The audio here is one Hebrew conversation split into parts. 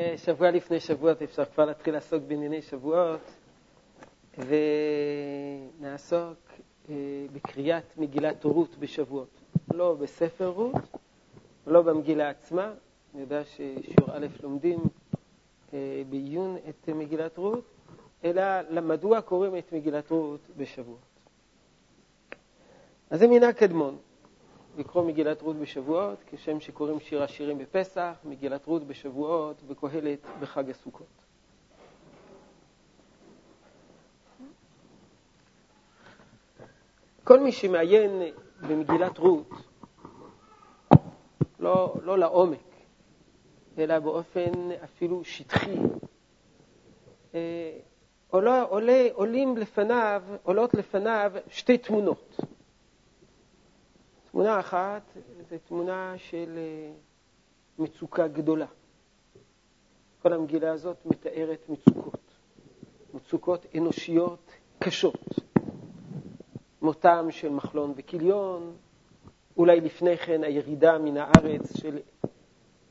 אה, שבוע לפני שבועות אפשר כבר להתחיל לעסוק בענייני שבועות, ונעסוק אה, בקריאת מגילת רות בשבועות. לא בספר רות, לא במגילה עצמה, אני יודע ששיעור א' לומדים אה, בעיון את מגילת רות, אלא מדוע קוראים את מגילת רות בשבועות. אז זה מנהג קדמון. לקרוא מגילת רות בשבועות, כשם שקוראים שיר השירים בפסח, מגילת רות בשבועות וקהלת בחג הסוכות. כל מי שמעיין במגילת רות, לא, לא לעומק, אלא באופן אפילו שטחי, אה, עולה, עולה, עולים לפניו, עולות לפניו שתי תמונות. תמונה אחת זו תמונה של אה, מצוקה גדולה. כל המגילה הזאת מתארת מצוקות, מצוקות אנושיות קשות. מותם של מחלון וכיליון, אולי לפני כן הירידה מן הארץ של,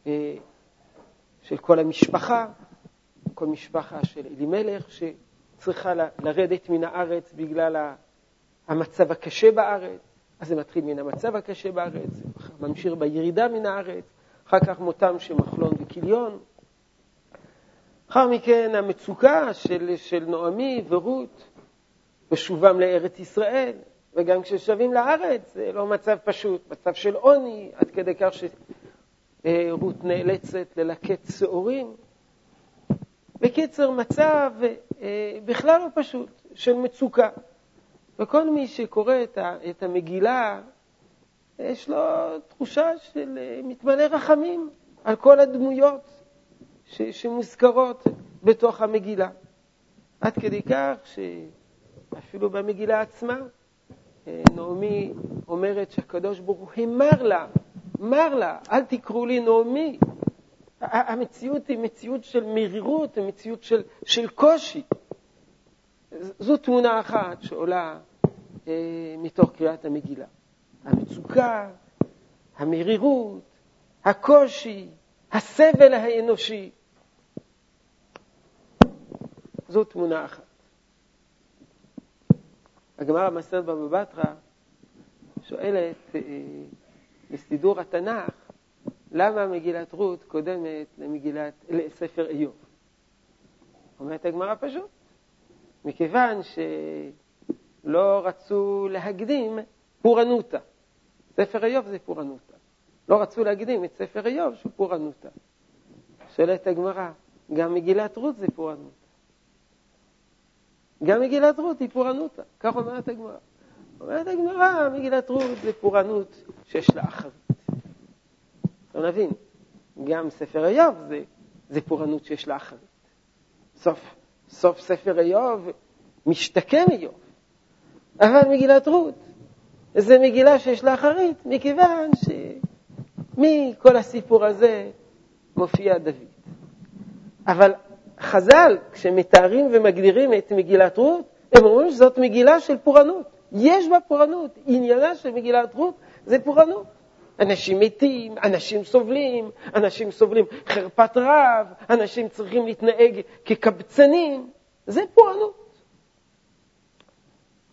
אה, של כל המשפחה, כל משפחה של אלימלך שצריכה לרדת מן הארץ בגלל המצב הקשה בארץ. אז זה מתחיל מן המצב הקשה בארץ, ממשיך בירידה מן הארץ, אחר כך מותם של מחלון וכיליון. אחר מכן המצוקה של, של נעמי ורות בשובם לארץ ישראל, וגם כששבים לארץ זה לא מצב פשוט, מצב של עוני, עד כדי כך שרות נאלצת ללקט שעורים. בקיצר, מצב אה, בכלל לא פשוט, של מצוקה. וכל מי שקורא את המגילה, יש לו תחושה של אה, מתמלא רחמים על כל הדמויות שמוזכרות בתוך המגילה. עד כדי כך שאפילו במגילה עצמה, אה, נעמי אומרת שהקדוש ברוך הוא המר לה, מר לה, אל תקראו לי נעמי. המציאות היא מציאות של מרירות, היא מציאות של, של קושי. זו תמונה אחת שעולה מתוך קריאת המגילה. המצוקה, המרירות, הקושי, הסבל האנושי. זו תמונה אחת. הגמרא המסרת בבא בתרא שואלת אה, בסידור התנ"ך, למה מגילת רות קודמת למגילת, לספר איוב? אומרת הגמרא פשוט, מכיוון ש... לא רצו להקדים פורענותא. ספר איוב זה פורענותא. לא רצו להקדים את ספר איוב שהוא פורענותא. שואלת הגמרא, גם מגילת רות זה פורענותא. גם מגילת רות היא פורענותא, כך אומרת הגמרא. אומרת הגמרא, מגילת רות זה פורענות שיש לה אחרית. לא נבין, גם ספר איוב זה, זה פורענות שיש לה אחרית. סוף, סוף ספר איוב משתקם איוב. אבל מגילת רות זה מגילה שיש לה אחרית, מכיוון שמכל הסיפור הזה מופיע דוד. אבל חז"ל, כשמתארים ומגדירים את מגילת רות, הם אומרים שזאת מגילה של פורענות. יש בה פורענות. עניינה של מגילת רות זה פורענות. אנשים מתים, אנשים סובלים, אנשים סובלים חרפת רעב, אנשים צריכים להתנהג כקבצנים. זה פורענות.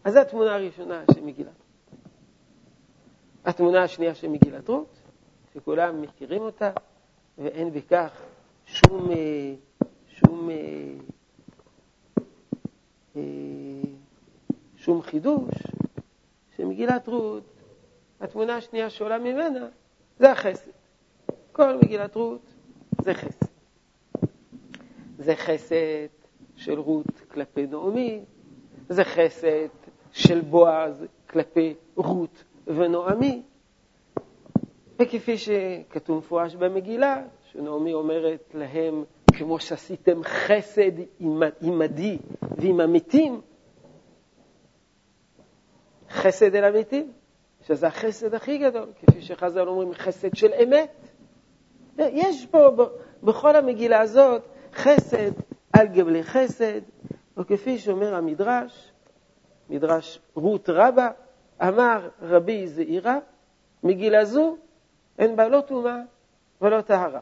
אז זו התמונה הראשונה של מגילת רות. התמונה השנייה של מגילת רות, שכולם מכירים אותה, ואין בכך שום, אה, שום, אה, אה, שום חידוש, שמגילת רות, התמונה השנייה שעולה ממנה, זה החסד. כל מגילת רות זה חסד. זה חסד של רות כלפי נעמי, זה חסד של בועז כלפי רות ונעמי. וכפי שכתוב מפורש במגילה, שנעמי אומרת להם, כמו שעשיתם חסד עמדי ועם המתים, חסד אל המתים, שזה החסד הכי גדול, כפי שחז"ל אומרים, חסד של אמת. יש פה בכל המגילה הזאת חסד על גבלי חסד, וכפי שאומר המדרש, מדרש רות רבה, אמר רבי זעירה, מגילה זו אין בה לא טומאה ולא טהרה,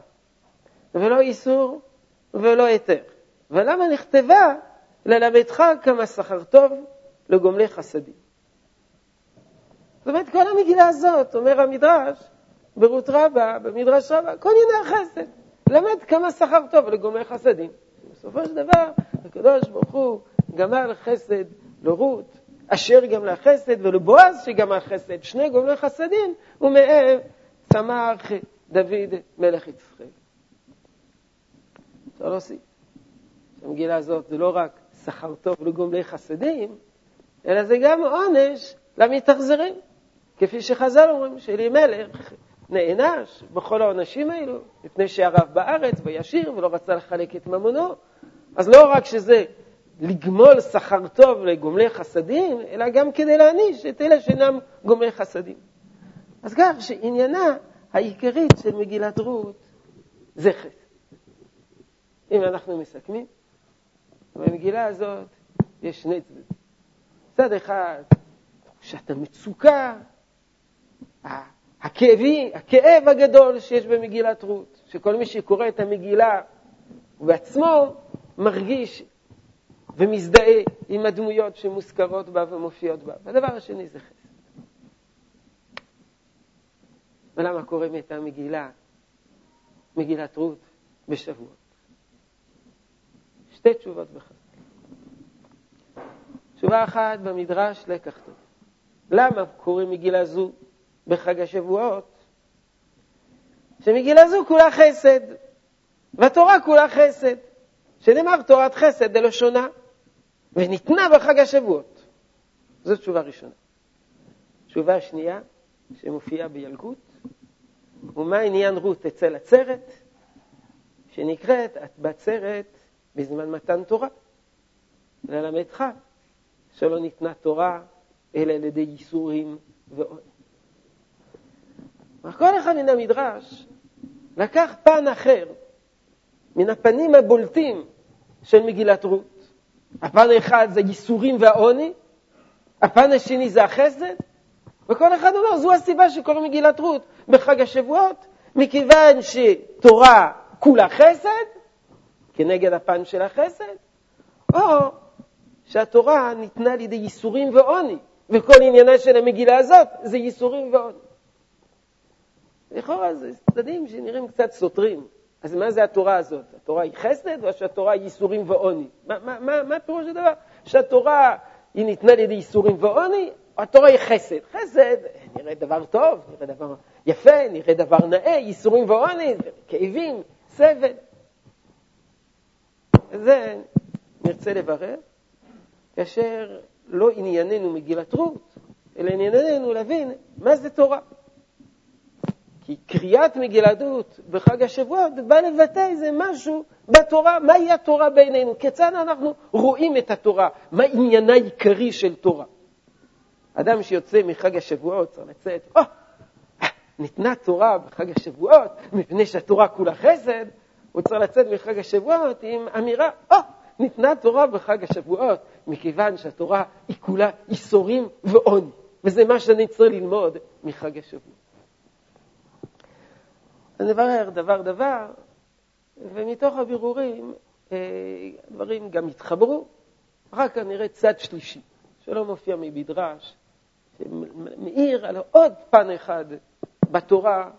ולא איסור ולא היתר. ולמה נכתבה? ללמדך כמה שכר טוב לגומלי חסדים. זאת אומרת, כל המגילה הזאת, אומר המדרש, ברות רבה, במדרש רבה, כל ענייני החסד. למד כמה שכר טוב לגומלי חסדים. בסופו של דבר, הקדוש ברוך הוא גמר לחסד לרות, אשר גם לחסד, ולבועז שגם החסד, שני גומלי חסדים, ומהם צמח דוד מלך יצחק. אפשר להוסיף. המגילה הזאת זה לא רק שכר טוב לגומלי חסדים, אלא זה גם עונש למתאכזרים. כפי שחז"ל אומרים, שאלימלך נענש בכל העונשים האלו, מפני שערב בארץ וישיר ולא רצה לחלק את ממונו. אז לא רק שזה לגמול שכר טוב לגומלי חסדים, אלא גם כדי להעניש את אלה שאינם גומלי חסדים. אז כך שעניינה העיקרית של מגילת רות זה חטא. אם אנחנו מסכמים, במגילה הזאת יש שני צדדים. צד אחד, תחושת המצוקה, הכאבי, הכאב הגדול שיש במגילת רות, שכל מי שקורא את המגילה הוא בעצמו מרגיש ומזדהה עם הדמויות שמוזכרות בה ומופיעות בה. והדבר השני זה חסד. ולמה קוראים את המגילה, מגילת רות, בשבועות? שתי תשובות בכלל. תשובה אחת במדרש, לקח טוב. למה קוראים מגילה זו בחג השבועות? שמגילה זו כולה חסד, והתורה כולה חסד, שנאמר תורת חסד דלשונה. וניתנה בחג השבועות. זו תשובה ראשונה. תשובה שנייה, שמופיעה בילקוט, ומה עניין רות אצל עצרת, שנקראת את בעצרת בזמן מתן תורה, ללמדך שלא ניתנה תורה אלא על ידי ייסורים ועוד. כל אחד מן המדרש לקח פן אחר מן הפנים הבולטים של מגילת רות. הפן האחד זה ייסורים והעוני, הפן השני זה החסד, וכל אחד אומר, זו הסיבה שקוראים מגילת רות בחג השבועות, מכיוון שתורה כולה חסד, כנגד הפן של החסד, או שהתורה ניתנה על ידי ייסורים ועוני, וכל עניינה של המגילה הזאת זה ייסורים ועוני. לכאורה זה צדדים שנראים קצת סותרים. אז מה זה התורה הזאת? התורה היא חסד או שהתורה היא ייסורים ועוני? מה, מה, מה, מה פירוש הדבר? שהתורה היא ניתנה על ידי ייסורים ועוני, או התורה היא חסד? חסד נראה דבר טוב, נראה דבר יפה, נראה דבר נאה, ייסורים ועוני, כאבים, סבל. זה נרצה לברר, כאשר לא ענייננו מגילת רות, אלא ענייננו להבין מה זה תורה. כי קריאת מגילת רות בחג השבועות בא לבטא איזה משהו בתורה, מהי התורה בעינינו, כיצד אנחנו רואים את התורה, מה עניינה העיקרי של תורה. אדם שיוצא מחג השבועות צריך לצאת, או, oh, ניתנה תורה בחג השבועות, מפני שהתורה כולה חסד, הוא צריך לצאת מחג השבועות עם אמירה, או, oh, ניתנה תורה בחג השבועות, מכיוון שהתורה היא כולה ייסורים ועוני. וזה מה שאני צריך ללמוד מחג השבועות. נברר דבר דבר, ומתוך הבירורים אה, גם התחברו, אחר כך נראה צד שלישי, שלא מופיע מבדרש, שמאיר על עוד פן אחד בתורה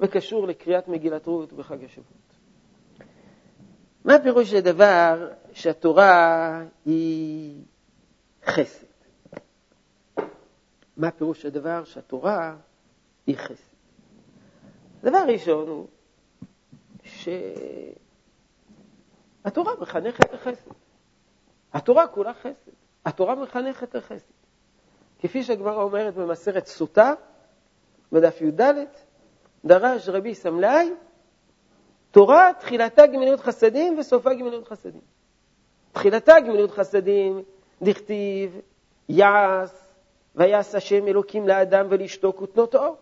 וקשור לקריאת מגילת רות בחג השבועות. מה פירוש הדבר שהתורה היא חסד? מה פירוש הדבר שהתורה היא חסד? דבר ראשון הוא שהתורה מחנכת לחסד. התורה כולה חסד. התורה מחנכת לחסד. כפי שהגמרא אומרת במסכת סוטה, בדף י"ד, דרש רבי סמלאי, תורה תחילתה גמילות חסדים וסופה גמילות חסדים. תחילתה גמילות חסדים, דכתיב, יעש, ויעש השם אלוקים לאדם ולאשתו כותנות אור.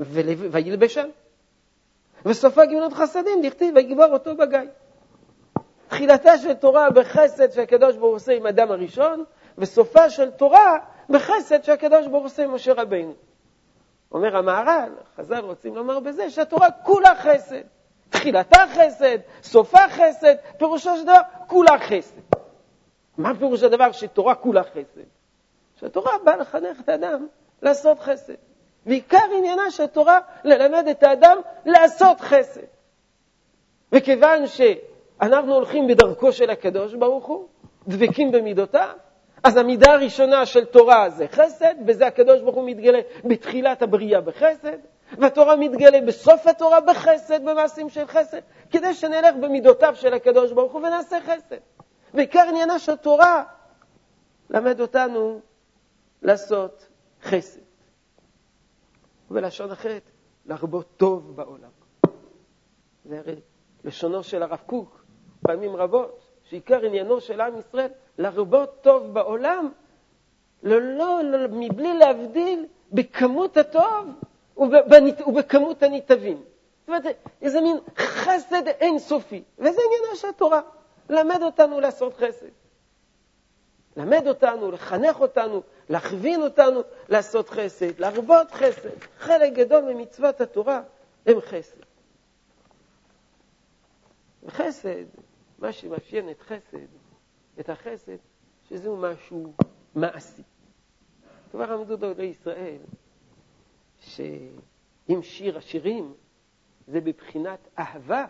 וילבשן. וסופה גמילות חסדים, דכתיב ויגבור אותו בגיא. תחילתה של תורה בחסד שהקדוש ברוך הוא עושה עם אדם הראשון, וסופה של תורה בחסד שהקדוש ברוך הוא עושה עם משה רבינו. אומר המהר"ל, חז"ל רוצים לומר בזה, שהתורה כולה חסד. תחילתה חסד, סופה חסד, פירושו של דבר כולה חסד. מה פירוש הדבר שתורה כולה חסד? שהתורה באה לחנך את האדם לעשות חסד. ועיקר עניינה של התורה ללמד את האדם לעשות חסד. וכיוון שאנחנו הולכים בדרכו של הקדוש ברוך הוא, דבקים במידותיו, אז המידה הראשונה של תורה זה חסד, וזה הקדוש ברוך הוא מתגלה בתחילת הבריאה בחסד, והתורה מתגלה בסוף התורה בחסד, במעשים של חסד, כדי שנלך במידותיו של הקדוש ברוך הוא ונעשה חסד. ועיקר עניינה של תורה למד אותנו לעשות חסד. ובלשון אחרת, להרבות טוב בעולם. זה הרי לשונו של הרב קוק, פעמים רבות, שעיקר עניינו של עם ישראל, להרבות טוב בעולם, ללא, לא, מבלי להבדיל בכמות הטוב ובכמות הניטבים. זאת אומרת, איזה מין חסד אינסופי, וזה עניינה של התורה, למד אותנו לעשות חסד. למד אותנו, לחנך אותנו, להכווין אותנו לעשות חסד, להרבות חסד. חלק גדול ממצוות התורה הם חסד. וחסד, מה שמאפיין את חסד, את החסד, שזהו משהו מעשי. כבר עמדו דודי ישראל, שאם שיר השירים זה בבחינת אהבה,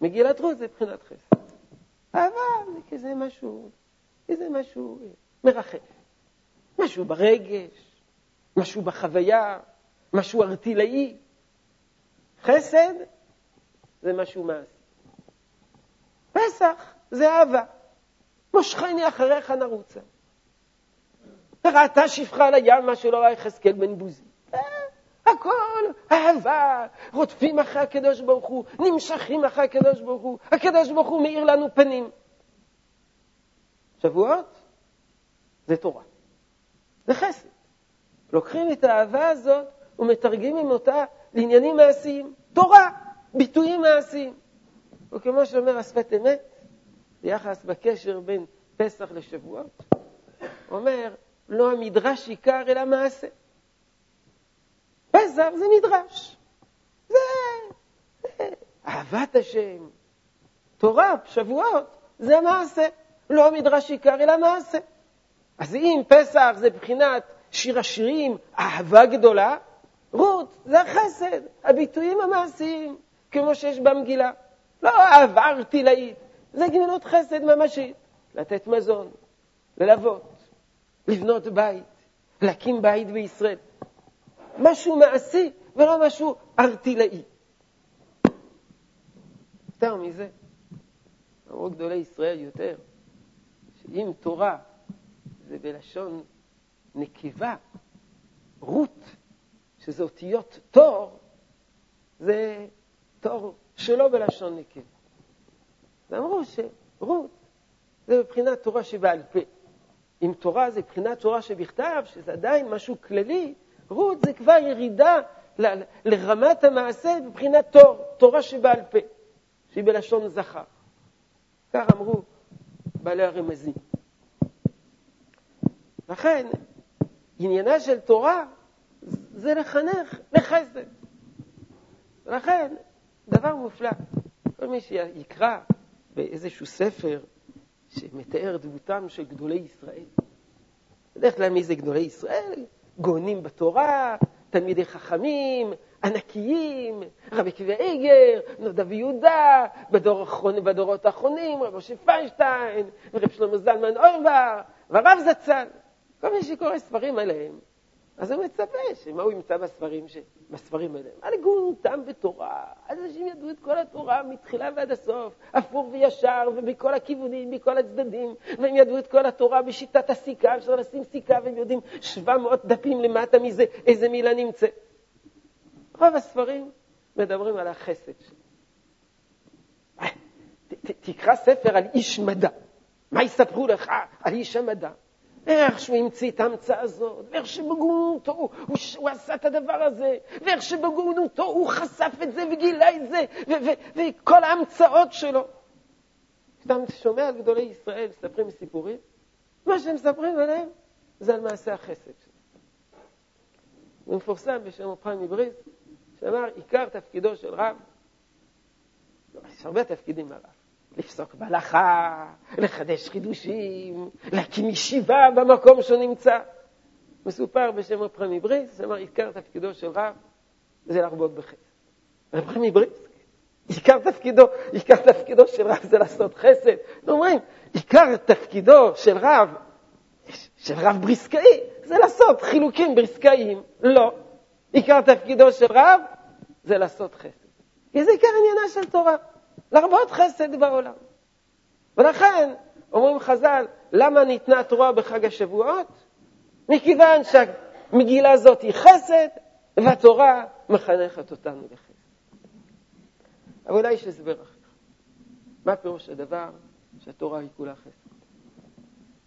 מגילת רות זה בבחינת חסד. אהבה זה כזה משהו, כזה משהו מרחף. משהו ברגש, משהו בחוויה, משהו ארטילאי. חסד זה משהו מעשי. פסח זה אהבה. מושכני אחריך נרוצה. וראתה שפחה על הים מה שלא ראה יחזקאל בן בוזי. אה, הכל אהבה, רודפים אחרי הקדוש ברוך הוא, נמשכים אחרי הקדוש ברוך הוא, הקדוש ברוך הוא מאיר לנו פנים. שבועות זה תורה, זה חסד. לוקחים את האהבה הזאת ומתרגמים אותה לעניינים מעשיים. תורה, ביטויים מעשיים. וכמו שאומר השפת אמת, ביחס בקשר בין פסח לשבועות, אומר, לא המדרש עיקר אלא מעשה. פסח זה מדרש. זה, זה אהבת השם. תורה, שבועות, זה מעשה. לא המדרש עיקר אלא מעשה. אז אם פסח זה בחינת שיר השירים, אהבה גדולה, רות זה החסד, הביטויים המעשיים, כמו שיש במגילה. לא אהבה ארטילאית, זה גמילות חסד ממשית. לתת מזון, ללוות, לבנות בית, להקים בית בישראל. משהו מעשי ולא משהו ארטילאי. יותר מזה, אמרו גדולי ישראל יותר, שאם תורה זה בלשון נקבה, רות, שזה אותיות תור, זה תור שלא בלשון נקבה. ואמרו שרות זה מבחינת תורה שבעל פה. אם תורה זה מבחינת תורה שבכתב, שזה עדיין משהו כללי, רות זה כבר ירידה ל- לרמת המעשה מבחינת תור, תורה שבעל פה, שהיא בלשון זכר. כך אמרו בעלי הרמזים. לכן, עניינה של תורה זה לחנך לחסד. לכן, דבר מופלא. כל מי שיקרא באיזשהו ספר שמתאר דמותם של גדולי ישראל, בדרך כלל מי זה גדולי ישראל? גאונים בתורה, תלמידי חכמים, ענקיים, רבי קבי איגר, נודע ויהודה, בדור בדורות האחרונים, רב משה פיינשטיין, ורב שלמה זלמן אוירבר, והרב זצ"ל. כל מי שקורא ספרים עליהם, אז הוא מצפה שמה הוא ימצא בספרים, ש... בספרים האלה? על גאונותם בתורה, אנשים ידעו את כל התורה מתחילה ועד הסוף, הפוך וישר ובכל הכיוונים, מכל הצדדים, והם ידעו את כל התורה בשיטת הסיכה, אפשר לשים סיכה והם יודעים 700 דפים למטה מזה, איזה מילה נמצאת. רוב הספרים מדברים על החסד שלו. תקרא ספר על איש מדע, מה יספרו לך על איש המדע? איך שהוא המציא את ההמצאה הזאת, ואיך שבגאונותו הוא, הוא, הוא עשה את הדבר הזה, ואיך שבגאונותו הוא חשף את זה וגילה את זה, וכל ההמצאות שלו. כשאתה שומע על גדולי ישראל מספרים סיפורים, מה שהם מספרים עליהם זה על מעשה החסד שלו. הוא מפורסם בשם אופן מבריס, שאמר, עיקר תפקידו של רב יש הרבה תפקידים לרב. לפסוק בהלכה, לחדש חידושים, להקים ישיבה במקום שהוא נמצא. מסופר בשם רב חמי בריס, אמר, עיקר תפקידו של רב זה להרבות בחסד. רב חמי בריס, עיקר תפקידו, עיקר תפקידו של רב זה לעשות חסד. אומרים, עיקר תפקידו של רב, של רב בריסקאי, זה לעשות חילוקים בריסקאיים. לא. עיקר תפקידו של רב זה לעשות חסד. כי זה עיקר עניינה של תורה, להרבות חסד בעולם. ולכן, אומרים חז"ל, למה ניתנה תורה בחג השבועות? מכיוון שהמגילה הזאת היא חסד, והתורה מחנכת אותנו לחסד. אבל אולי יש הסבר אחר. מה פירוש הדבר שהתורה היא כולה חסד?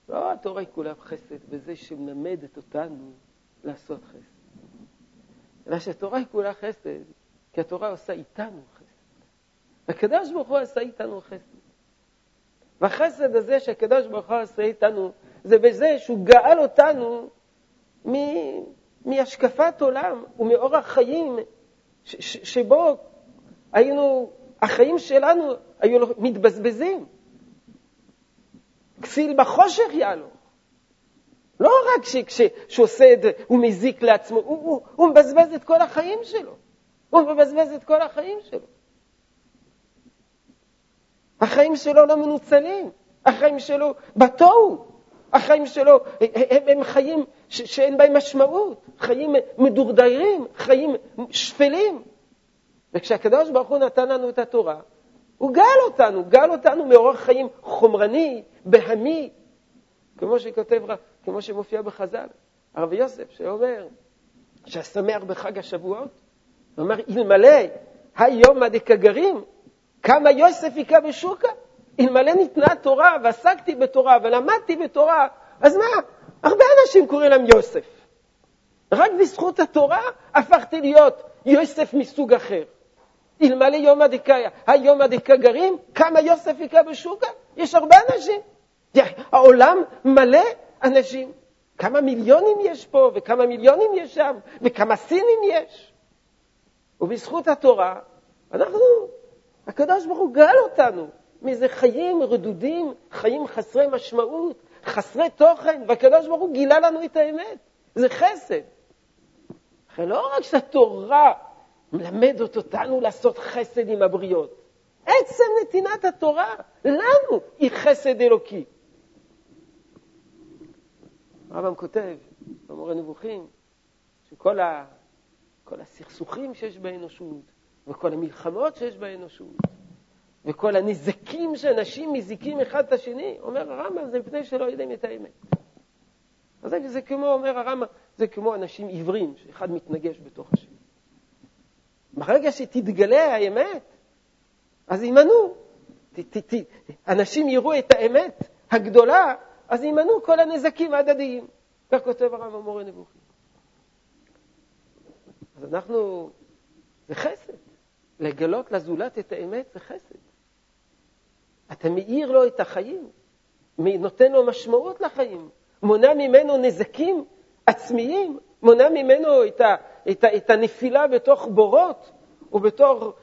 לא התורה היא כולה חסד בזה שמלמדת אותנו לעשות חסד, אלא שהתורה היא כולה חסד כי התורה עושה איתנו חסד. הקדוש ברוך הוא עשה איתנו חסד. והחסד הזה שהקדוש ברוך הוא עשה איתנו, זה בזה שהוא גאל אותנו מ... מהשקפת עולם ומאורח חיים ש... ש... שבו היינו, החיים שלנו היו מתבזבזים. כסיל בחושך יעלו. לא רק כשהוא עושה את זה, הוא מזיק לעצמו, הוא, הוא, הוא מבזבז את כל החיים שלו. הוא מבזבז את כל החיים שלו. החיים שלו לא מנוצלים, החיים שלו בתוהו, החיים שלו הם, הם חיים ש, שאין בהם משמעות, חיים מדורדרים, חיים שפלים. וכשהקדוש ברוך הוא נתן לנו את התורה, הוא גאל אותנו, גאל אותנו מאורח חיים חומרני, בהמי, כמו שכותב, כמו שמופיע בחז"ל, הרב יוסף, שאומר שהשמח בחג השבועות, הוא אומר, אלמלא היום הדקגרים, כמה יוסף היכה בשוקה. אלמלא ניתנה תורה ועסקתי בתורה ולמדתי בתורה, אז מה? הרבה אנשים קוראים להם יוסף. רק בזכות התורה הפכתי להיות יוסף מסוג אחר. אלמלא יום הדקאיה, היום הדקגרים, כמה יוסף היכה בשוקה? יש הרבה אנשים. העולם מלא אנשים. כמה מיליונים יש פה, וכמה מיליונים יש שם, וכמה סינים יש. ובזכות התורה, אנחנו, הקדוש ברוך הוא גאל אותנו מאיזה חיים רדודים, חיים חסרי משמעות, חסרי תוכן, והקדוש ברוך הוא גילה לנו את האמת. זה חסד. לכן לא רק שהתורה מלמדת אותנו לעשות חסד עם הבריות, עצם נתינת התורה לנו היא חסד אלוקי. הרמב"ם כותב במורה נבוכים שכל ה... כל הסכסוכים שיש באנושות, וכל המלחמות שיש באנושות, וכל הנזקים שאנשים מזיקים אחד את השני, אומר הרמב"ם, זה מפני שלא יודעים את האמת. אז זה, כמו, אומר הרמב"ם, זה כמו אנשים עיוורים, שאחד מתנגש בתוך השני. ברגע שתתגלה האמת, אז יימנעו. אנשים יראו את האמת הגדולה, אז יימנעו כל הנזקים ההדדיים. כך כותב הרמב"ם מורה נבוכים. אז אנחנו, זה חסד. לגלות לזולת את האמת זה חסד. אתה מאיר לו את החיים, נותן לו משמעות לחיים, מונע ממנו נזקים עצמיים, מונע ממנו את, ה, את, ה, את הנפילה בתוך בורות, ובתור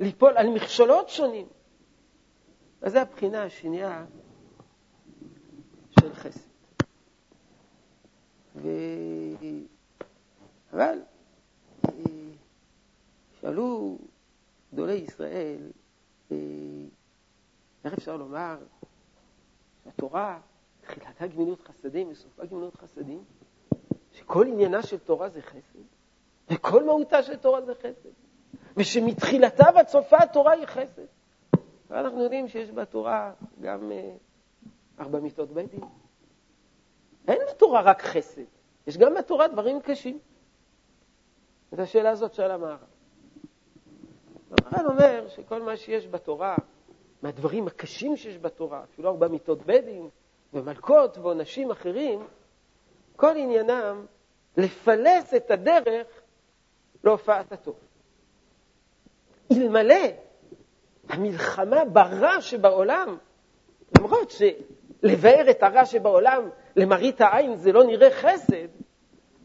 ליפול על מכשולות שונים. אז זו הבחינה השנייה של חסד. ו... אבל שאלו גדולי ישראל, אה, איך אפשר לומר שהתורה, תחילתה גמילות חסדים וסופה גמילות חסדים, שכל עניינה של תורה זה חסד, וכל מהותה של תורה זה חסד, ושמתחילתה ועד סופה התורה היא חסד. ואנחנו יודעים שיש בתורה גם אה, ארבע מיתות בית דין. אין בתורה רק חסד, יש גם בתורה דברים קשים. את השאלה הזאת שאל המערב. המהר"ל אומר שכל מה שיש בתורה, מהדברים הקשים שיש בתורה, אפילו ארבע מיתות בדין ומלכות ועונשים אחרים, כל עניינם לפלס את הדרך להופעת הטוב. אלמלא המלחמה ברע שבעולם, למרות שלבאר את הרע שבעולם למראית העין זה לא נראה חסד,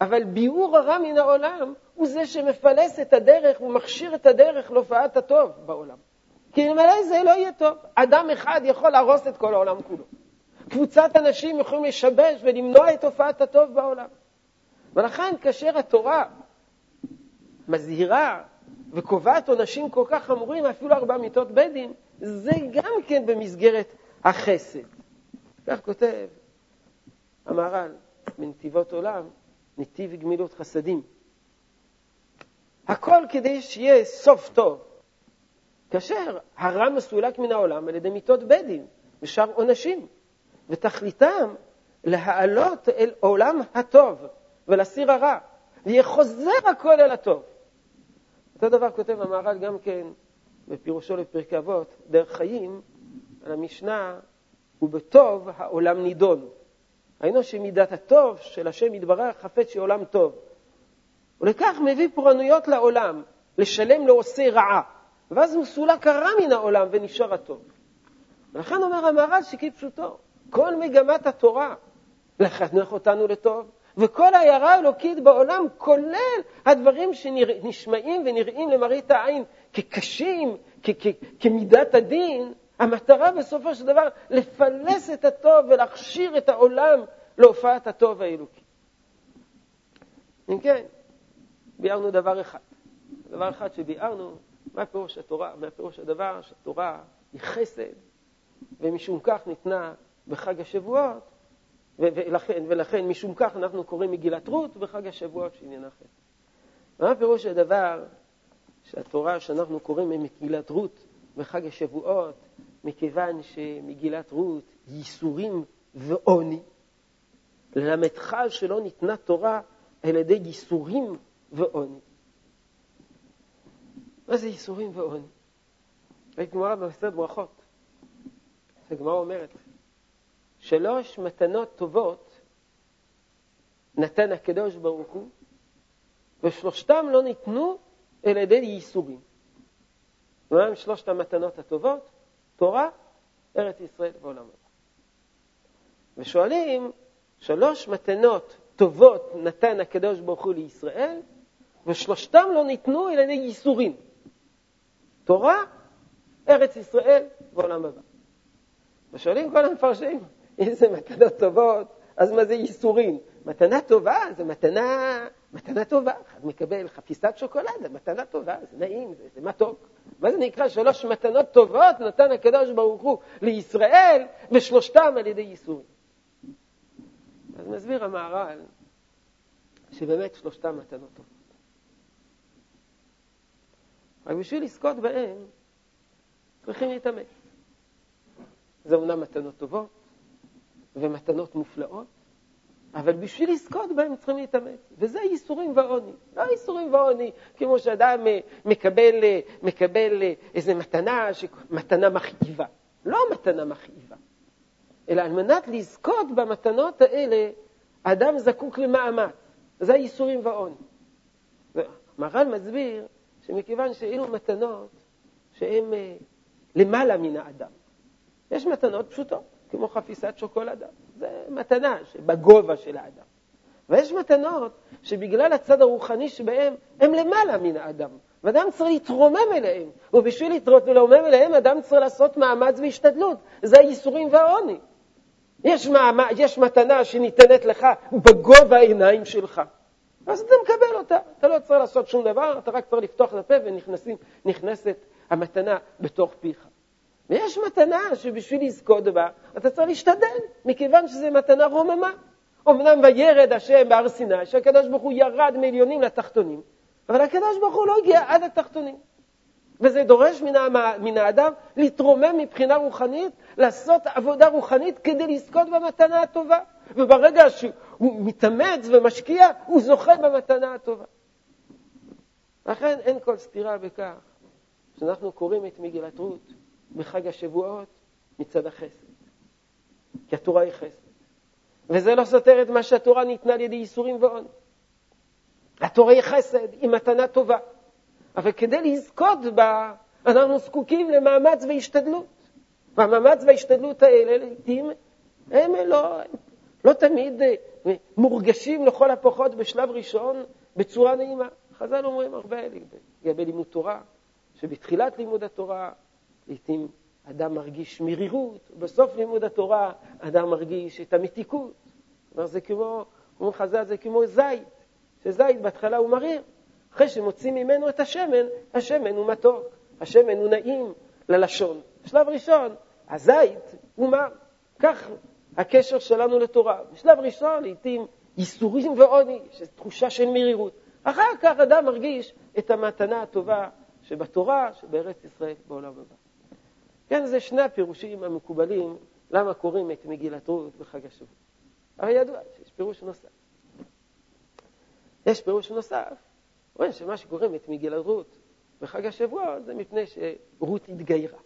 אבל ביאור הרע מן העולם הוא זה שמפלס את הדרך ומכשיר את הדרך להופעת הטוב בעולם. כי אלמלא זה לא יהיה טוב. אדם אחד יכול להרוס את כל העולם כולו. קבוצת אנשים יכולים לשבש ולמנוע את תופעת הטוב בעולם. ולכן כאשר התורה מזהירה וקובעת עונשים כל כך חמורים, אפילו ארבע מיטות בית דין, זה גם כן במסגרת החסד. כך כותב המהר"ל בנתיבות עולם, נתיב גמילות חסדים. הכל כדי שיהיה סוף טוב. כאשר הרע מסולק מן העולם על ידי מיתות בית דין ושאר עונשים, ותכליתם להעלות אל עולם הטוב ולהסיר הרע, ויהיה חוזר הכל אל הטוב. אותו דבר כותב המהר"ל גם כן בפירושו לפרקי אבות, דרך חיים, על המשנה, ובטוב העולם נידון. היינו שמידת הטוב של השם יתברך חפץ שיהיה עולם טוב. ולכך מביא פורענויות לעולם, לשלם לעושי רעה, ואז מסולק הרע מן העולם ונשאר הטוב. ולכן אומר המהר"ל שכפשוטו, כל מגמת התורה לחנך אותנו לטוב, וכל העיירה האלוקית בעולם, כולל הדברים שנשמעים ונראים למראית העין כקשים, כמידת הדין, המטרה בסופו של דבר לפלס את הטוב ולהכשיר את העולם להופעת הטוב האלוקי. אם כן, ביארנו דבר אחד. דבר אחד שביארנו, מה פירוש התורה, מה פירוש הדבר שהתורה היא חסד, ומשום כך ניתנה בחג השבועות, ולכן, ולכן משום כך אנחנו קוראים מגילת רות בחג השבועות שעניינה חסד. מה פירוש הדבר שהתורה שאנחנו קוראים ממגילת רות בחג השבועות, מכיוון שמגילת רות ייסורים ועוני, ללמדך שלא ניתנה תורה על ידי ייסורים ועוני. מה זה ייסורים ועוני? ראית גמרא במסרת ברכות. הגמרא אומרת, שלוש מתנות טובות נתן הקדוש ברוך הוא, ושלושתם לא ניתנו על ידי ייסורים. מה הם שלושת המתנות הטובות? תורה, ארץ ישראל ועולם הבא. ושואלים, שלוש מתנות טובות נתן הקדוש ברוך הוא לישראל, ושלושתם לא ניתנו אלא ייסורים. תורה, ארץ ישראל ועולם הבא. ושואלים כל המפרשים, אם זה מתנות טובות, אז מה זה ייסורים? מתנה טובה זה מתנה, מתנה טובה. אחד מקבל חפיסת שוקולד, מתנה טובה, זה נעים, זה, זה מתוק. מה זה נקרא שלוש מתנות טובות נתן הקדוש ברוך הוא לישראל, ושלושתם על ידי ייסורים. אז מסביר המהר"ל שבאמת שלושתם מתנות טובות. רק בשביל לזכות בהם צריכים להתאמץ. זה אומנם מתנות טובות ומתנות מופלאות, אבל בשביל לזכות בהם צריכים להתאמץ, וזה ייסורים ועוני. לא ייסורים ועוני, כמו שאדם אה, מקבל, אה, מקבל אה, איזו מתנה, מתנה מכאיבה. לא מתנה מכאיבה, אלא על מנת לזכות במתנות האלה, אדם זקוק למאמץ. זה ייסורים ועוני. מרן מסביר שמכיוון שאלו מתנות שהן למעלה מן האדם. יש מתנות פשוטות, כמו חפיסת שוקולדה. זה מתנה שבגובה של האדם. ויש מתנות שבגלל הצד הרוחני שבהן, הן למעלה מן האדם. ואדם צריך להתרומם אליהם, ובשביל להתרומם אליהם אדם צריך לעשות מאמץ והשתדלות. זה הייסורים והעוני. יש, מאמץ, יש מתנה שניתנת לך בגובה העיניים שלך, אז אתה מקבל אותה. אתה לא צריך לעשות שום דבר, אתה רק צריך לפתוח את הפה ונכנסת המתנה בתוך פיך. ויש מתנה שבשביל לזכות בה, אתה צריך להשתדל, מכיוון שזו מתנה רוממה. אמנם וירד השם בהר סיני, שהקדוש ברוך הוא ירד מעליונים לתחתונים, אבל הקדוש ברוך הוא לא הגיע עד התחתונים. וזה דורש מן, מן האדם להתרומם מבחינה רוחנית, לעשות עבודה רוחנית כדי לזכות במתנה הטובה. וברגע שהוא מתאמץ ומשקיע, הוא זוכה במתנה הטובה. לכן אין כל סתירה בכך שאנחנו קוראים את מגילת רות בחג השבועות מצד החסד. כי התורה היא חסד. וזה לא סותר את מה שהתורה ניתנה על ידי ייסורים ועוני. התורה היא חסד, היא מתנה טובה. אבל כדי לזכות בה, אנחנו זקוקים למאמץ והשתדלות. והמאמץ וההשתדלות האלה לעיתים הם לא, לא תמיד אה, מורגשים לכל הפחות בשלב ראשון בצורה נעימה. חז"ל אומרים הרבה לגבי לימוד תורה, שבתחילת לימוד התורה לעתים אדם מרגיש מרירות, ובסוף לימוד התורה אדם מרגיש את המתיקות. כלומר, זה כמו, כמו חז"ל, זה כמו זית, שזית בהתחלה הוא מריר, אחרי שמוצאים ממנו את השמן, השמן הוא מתוק, השמן הוא נעים ללשון. בשלב ראשון, הזית הוא מר. כך הקשר שלנו לתורה. בשלב ראשון, לעתים ייסורים ועוני, שזו תחושה של מרירות. אחר כך אדם מרגיש את המתנה הטובה שבתורה, שבארץ ישראל, בעולם הבא. כן, זה שני הפירושים המקובלים למה קוראים את מגילת רות בחג השבוע. אבל ידוע שיש פירוש נוסף. יש פירוש נוסף, רואים שמה שקוראים את מגילת רות בחג השבוע זה מפני שרות התגיירה.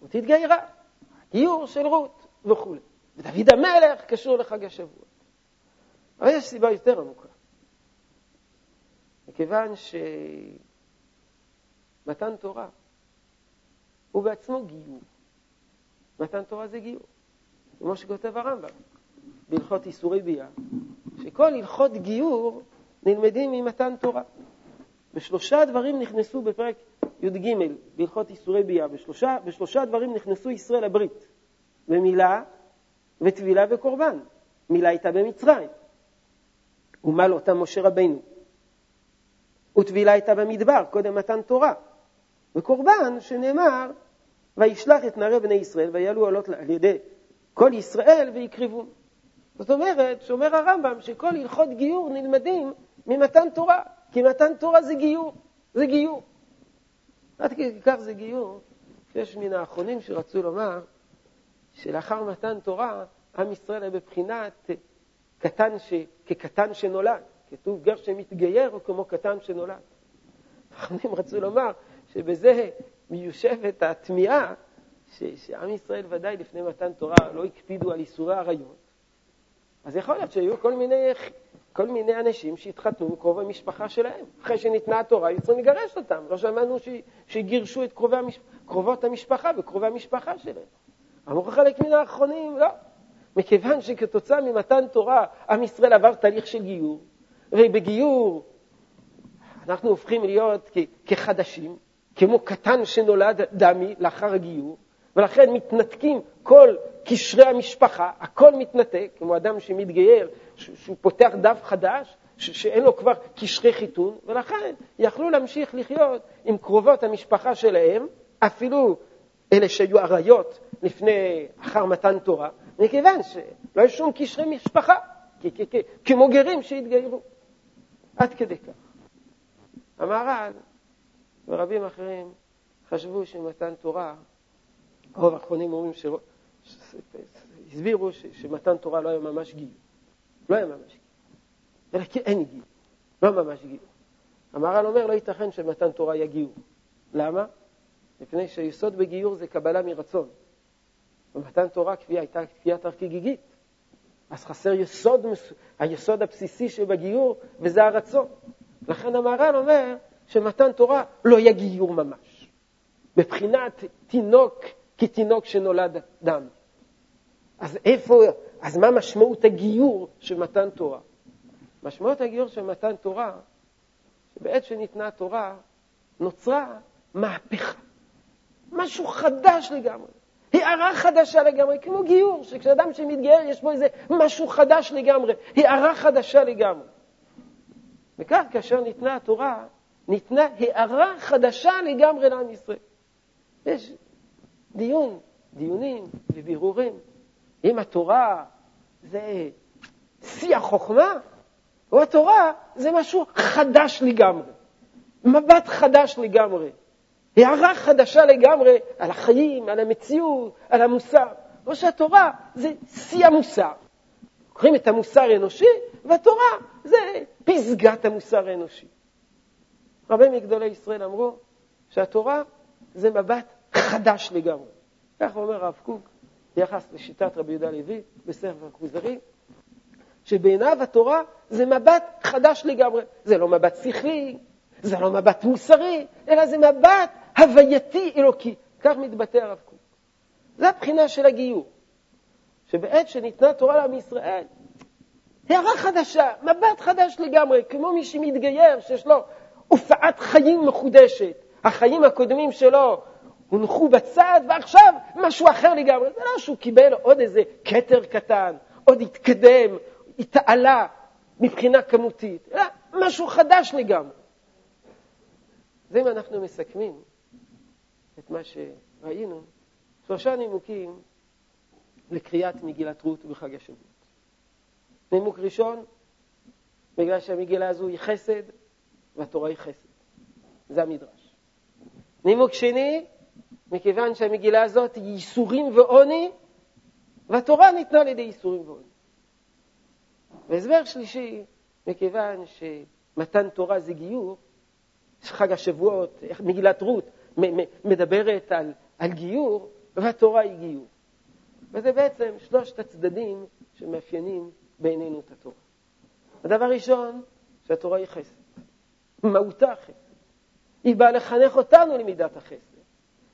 רות התגיירה, גיור של רות וכו'. ודוד המלך קשור לחג השבוע. אבל יש סיבה יותר עמוקה. מכיוון שמתן תורה הוא בעצמו גיור. מתן תורה זה גיור. כמו שכותב הרמב"ם בהלכות איסורי ביאה, שכל הלכות גיור נלמדים ממתן תורה. ושלושה דברים נכנסו בפרק י"ג בהלכות איסורי ביאה, בשלושה, בשלושה דברים נכנסו ישראל לברית, במילה וטבילה וקורבן. מילה הייתה במצרים, ומל אותה משה רבינו. וטבילה הייתה במדבר, קודם מתן תורה. וקורבן, שנאמר, וישלח את נערי בני ישראל, ויעלו עולות על ידי כל ישראל ויקריבון. זאת אומרת, שאומר הרמב"ם, שכל הלכות גיור נלמדים ממתן תורה, כי מתן תורה זה גיור, זה גיור. עד כדי כך זה גיור, שיש מן האחרונים שרצו לומר שלאחר מתן תורה, עם ישראל היה בבחינת קטן ש... כקטן שנולד. כתוב גר שמתגייר הוא כמו קטן שנולד. האחרונים רצו לומר שבזה מיושבת התמיהה ש... שעם ישראל ודאי לפני מתן תורה לא הקפידו על איסורי עריות. אז יכול להיות שהיו כל מיני, כל מיני אנשים שהתחתנו עם קרוב המשפחה שלהם. אחרי שניתנה התורה, היו צריכים לגרש אותם. לא שמענו ש... שגירשו את קרובי המש... קרובות המשפחה וקרובי המשפחה שלהם. אמרו חלק מן האחרונים, לא. מכיוון שכתוצאה ממתן תורה, עם ישראל עבר תהליך של גיור, ובגיור אנחנו הופכים להיות כחדשים, כמו קטן שנולד דמי לאחר הגיור, ולכן מתנתקים כל קשרי המשפחה, הכל מתנתק, כמו אדם שמתגייר, שהוא פותח דף חדש, שאין לו כבר קשרי חיתון, ולכן יכלו להמשיך לחיות עם קרובות המשפחה שלהם, אפילו אלה שהיו עריות לפני, אחר מתן תורה, מכיוון שלא היו שום קשרי משפחה, כמו גרים שהתגיירו. עד כדי כך. המהר"ל ורבים אחרים חשבו שמתן תורה, רוב האחרונים אומרים ש... הסבירו. שמתן תורה לא היה ממש גיור. לא היה ממש גיור. אלא כי אין גיור. לא ממש גיור. המהר"ל אומר, לא ייתכן שמתן תורה יהיה גיור. למה? מפני שהיסוד בגיור זה קבלה מרצון. ומתן תורה כפי הייתה כפיית הרכיגיגית. אז חסר יסוד, היסוד הבסיסי שבגיור, וזה הרצון. לכן המהר"ל אומר שמתן תורה לא יהיה גיור ממש. מבחינת תינוק כתינוק שנולד דם. אז איפה, אז מה משמעות הגיור של מתן תורה? משמעות הגיור של מתן תורה, שבעת שניתנה התורה, נוצרה מהפכה. משהו חדש לגמרי. הערה חדשה לגמרי, כמו גיור, שכשאדם שמתגייר יש בו איזה משהו חדש לגמרי, הערה חדשה לגמרי. וכך כאשר ניתנה התורה, ניתנה הערה חדשה לגמרי לעם ישראל. יש דיון, דיונים ובירורים. אם התורה זה שיא החוכמה, או התורה זה משהו חדש לגמרי, מבט חדש לגמרי. הערה חדשה לגמרי על החיים, על המציאות, על המוסר. או שהתורה זה שיא המוסר. לוקחים את המוסר האנושי, והתורה זה פסגת המוסר האנושי. רבים מגדולי ישראל אמרו שהתורה זה מבט חדש לגמרי. כך אומר הרב קוק ביחס לשיטת רבי יהודה לוי בספר הכוזרי, שבעיניו התורה זה מבט חדש לגמרי. זה לא מבט שכלי, זה לא מבט מוסרי, אלא זה מבט הווייתי אלוקי. כך מתבטא הרב קוק. זו הבחינה של הגיור. שבעת שניתנה תורה לעם ישראל, הערה חדשה, מבט חדש לגמרי, כמו מי שמתגייר, שיש לו הופעת חיים מחודשת. החיים הקודמים שלו הונחו בצד, ועכשיו משהו אחר לגמרי. זה לא שהוא קיבל עוד איזה כתר קטן, עוד התקדם, התעלה מבחינה כמותית, אלא משהו חדש לגמרי. זה אם אנחנו מסכמים את מה שראינו, שלושה נימוקים לקריאת מגילת רות בחג השבועות. נימוק ראשון, בגלל שהמגילה הזו היא חסד והתורה היא חסד. זה המדרש. נימוק שני, מכיוון שהמגילה הזאת היא ייסורים ועוני, והתורה ניתנה על ידי ייסורים ועוני. והסבר שלישי, מכיוון שמתן תורה זה גיור, חג השבועות, מגילת רות מדברת על, על גיור, והתורה היא גיור. וזה בעצם שלושת הצדדים שמאפיינים בעינינו את התורה. הדבר הראשון, שהתורה היא חסד. מהותה חסד. היא באה לחנך אותנו למידת החסד.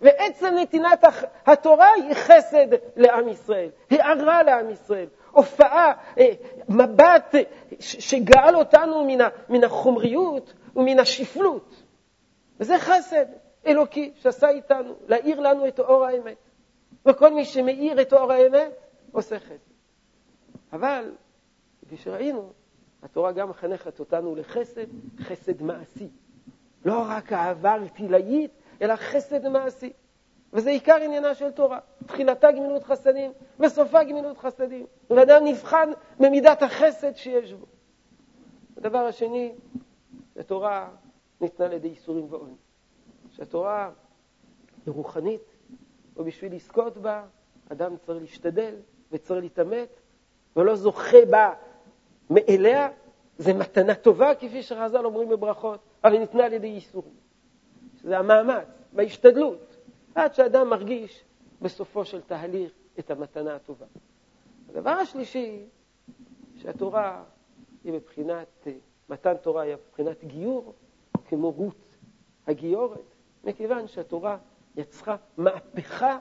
ועצם נתינת התורה היא חסד לעם ישראל, הערה לעם ישראל, הופעה, אה, מבט שגאל אותנו מן החומריות ומן השפלות. וזה חסד אלוקי שעשה איתנו, להאיר לנו את אור האמת. וכל מי שמאיר את אור האמת עושה חסד. אבל, כפי שראינו, התורה גם מחנכת אותנו לחסד, חסד מעשי. לא רק אהבה ארטילאית, אלא חסד מעשי. וזה עיקר עניינה של תורה. תחילתה גמילות חסדים, וסופה גמילות חסדים. ואדם נבחן במידת החסד שיש בו. הדבר השני, התורה ניתנה על ידי איסורים ועוני. שהתורה היא רוחנית, ובשביל לזכות בה, אדם צריך להשתדל וצריך להתאמץ, ולא זוכה בה מאליה, זה מתנה טובה, כפי שחז"ל אומרים בברכות, אבל היא ניתנה על ידי ייסורים. שזה המאמץ וההשתדלות, עד שאדם מרגיש בסופו של תהליך את המתנה הטובה. הדבר השלישי, שהתורה היא מבחינת, מתן תורה היא מבחינת גיור, כמו רות הגיורת, מכיוון שהתורה יצרה מהפכה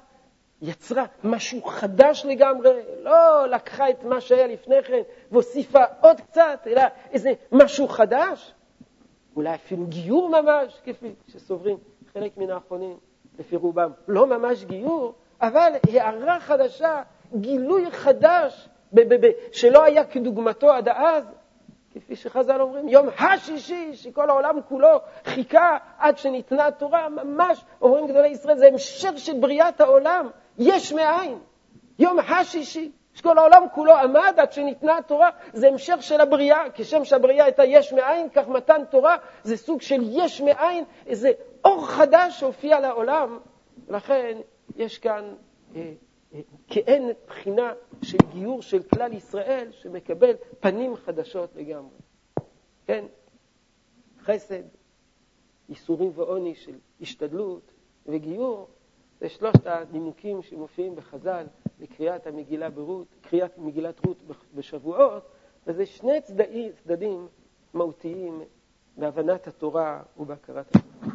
יצרה משהו חדש לגמרי, לא לקחה את מה שהיה לפני כן והוסיפה עוד קצת, אלא איזה משהו חדש, אולי אפילו גיור ממש, כפי שסוברים חלק מן האחרונים, לפי רובם. לא ממש גיור, אבל הערה חדשה, גילוי חדש, ב- ב- ב- שלא היה כדוגמתו עד אז, כפי שחז"ל אומרים, יום השישי, שכל העולם כולו חיכה עד שניתנה התורה, ממש, אומרים גדולי ישראל, זה המשך של בריאת העולם, יש מאין. יום השישי, שכל העולם כולו עמד עד שניתנה התורה, זה המשך של הבריאה. כשם שהבריאה הייתה יש מאין, כך מתן תורה זה סוג של יש מאין, איזה אור חדש שהופיע לעולם. לכן יש כאן אה, כאין בחינה של גיור של כלל ישראל שמקבל פנים חדשות לגמרי. כן, חסד, ייסורים ועוני של השתדלות וגיור, זה שלושת הנימוקים שמופיעים בחז"ל לקריאת המגילה ברות, קריאת מגילת רות בשבועות, וזה שני צדדים, צדדים מהותיים בהבנת התורה ובהכרת התורה.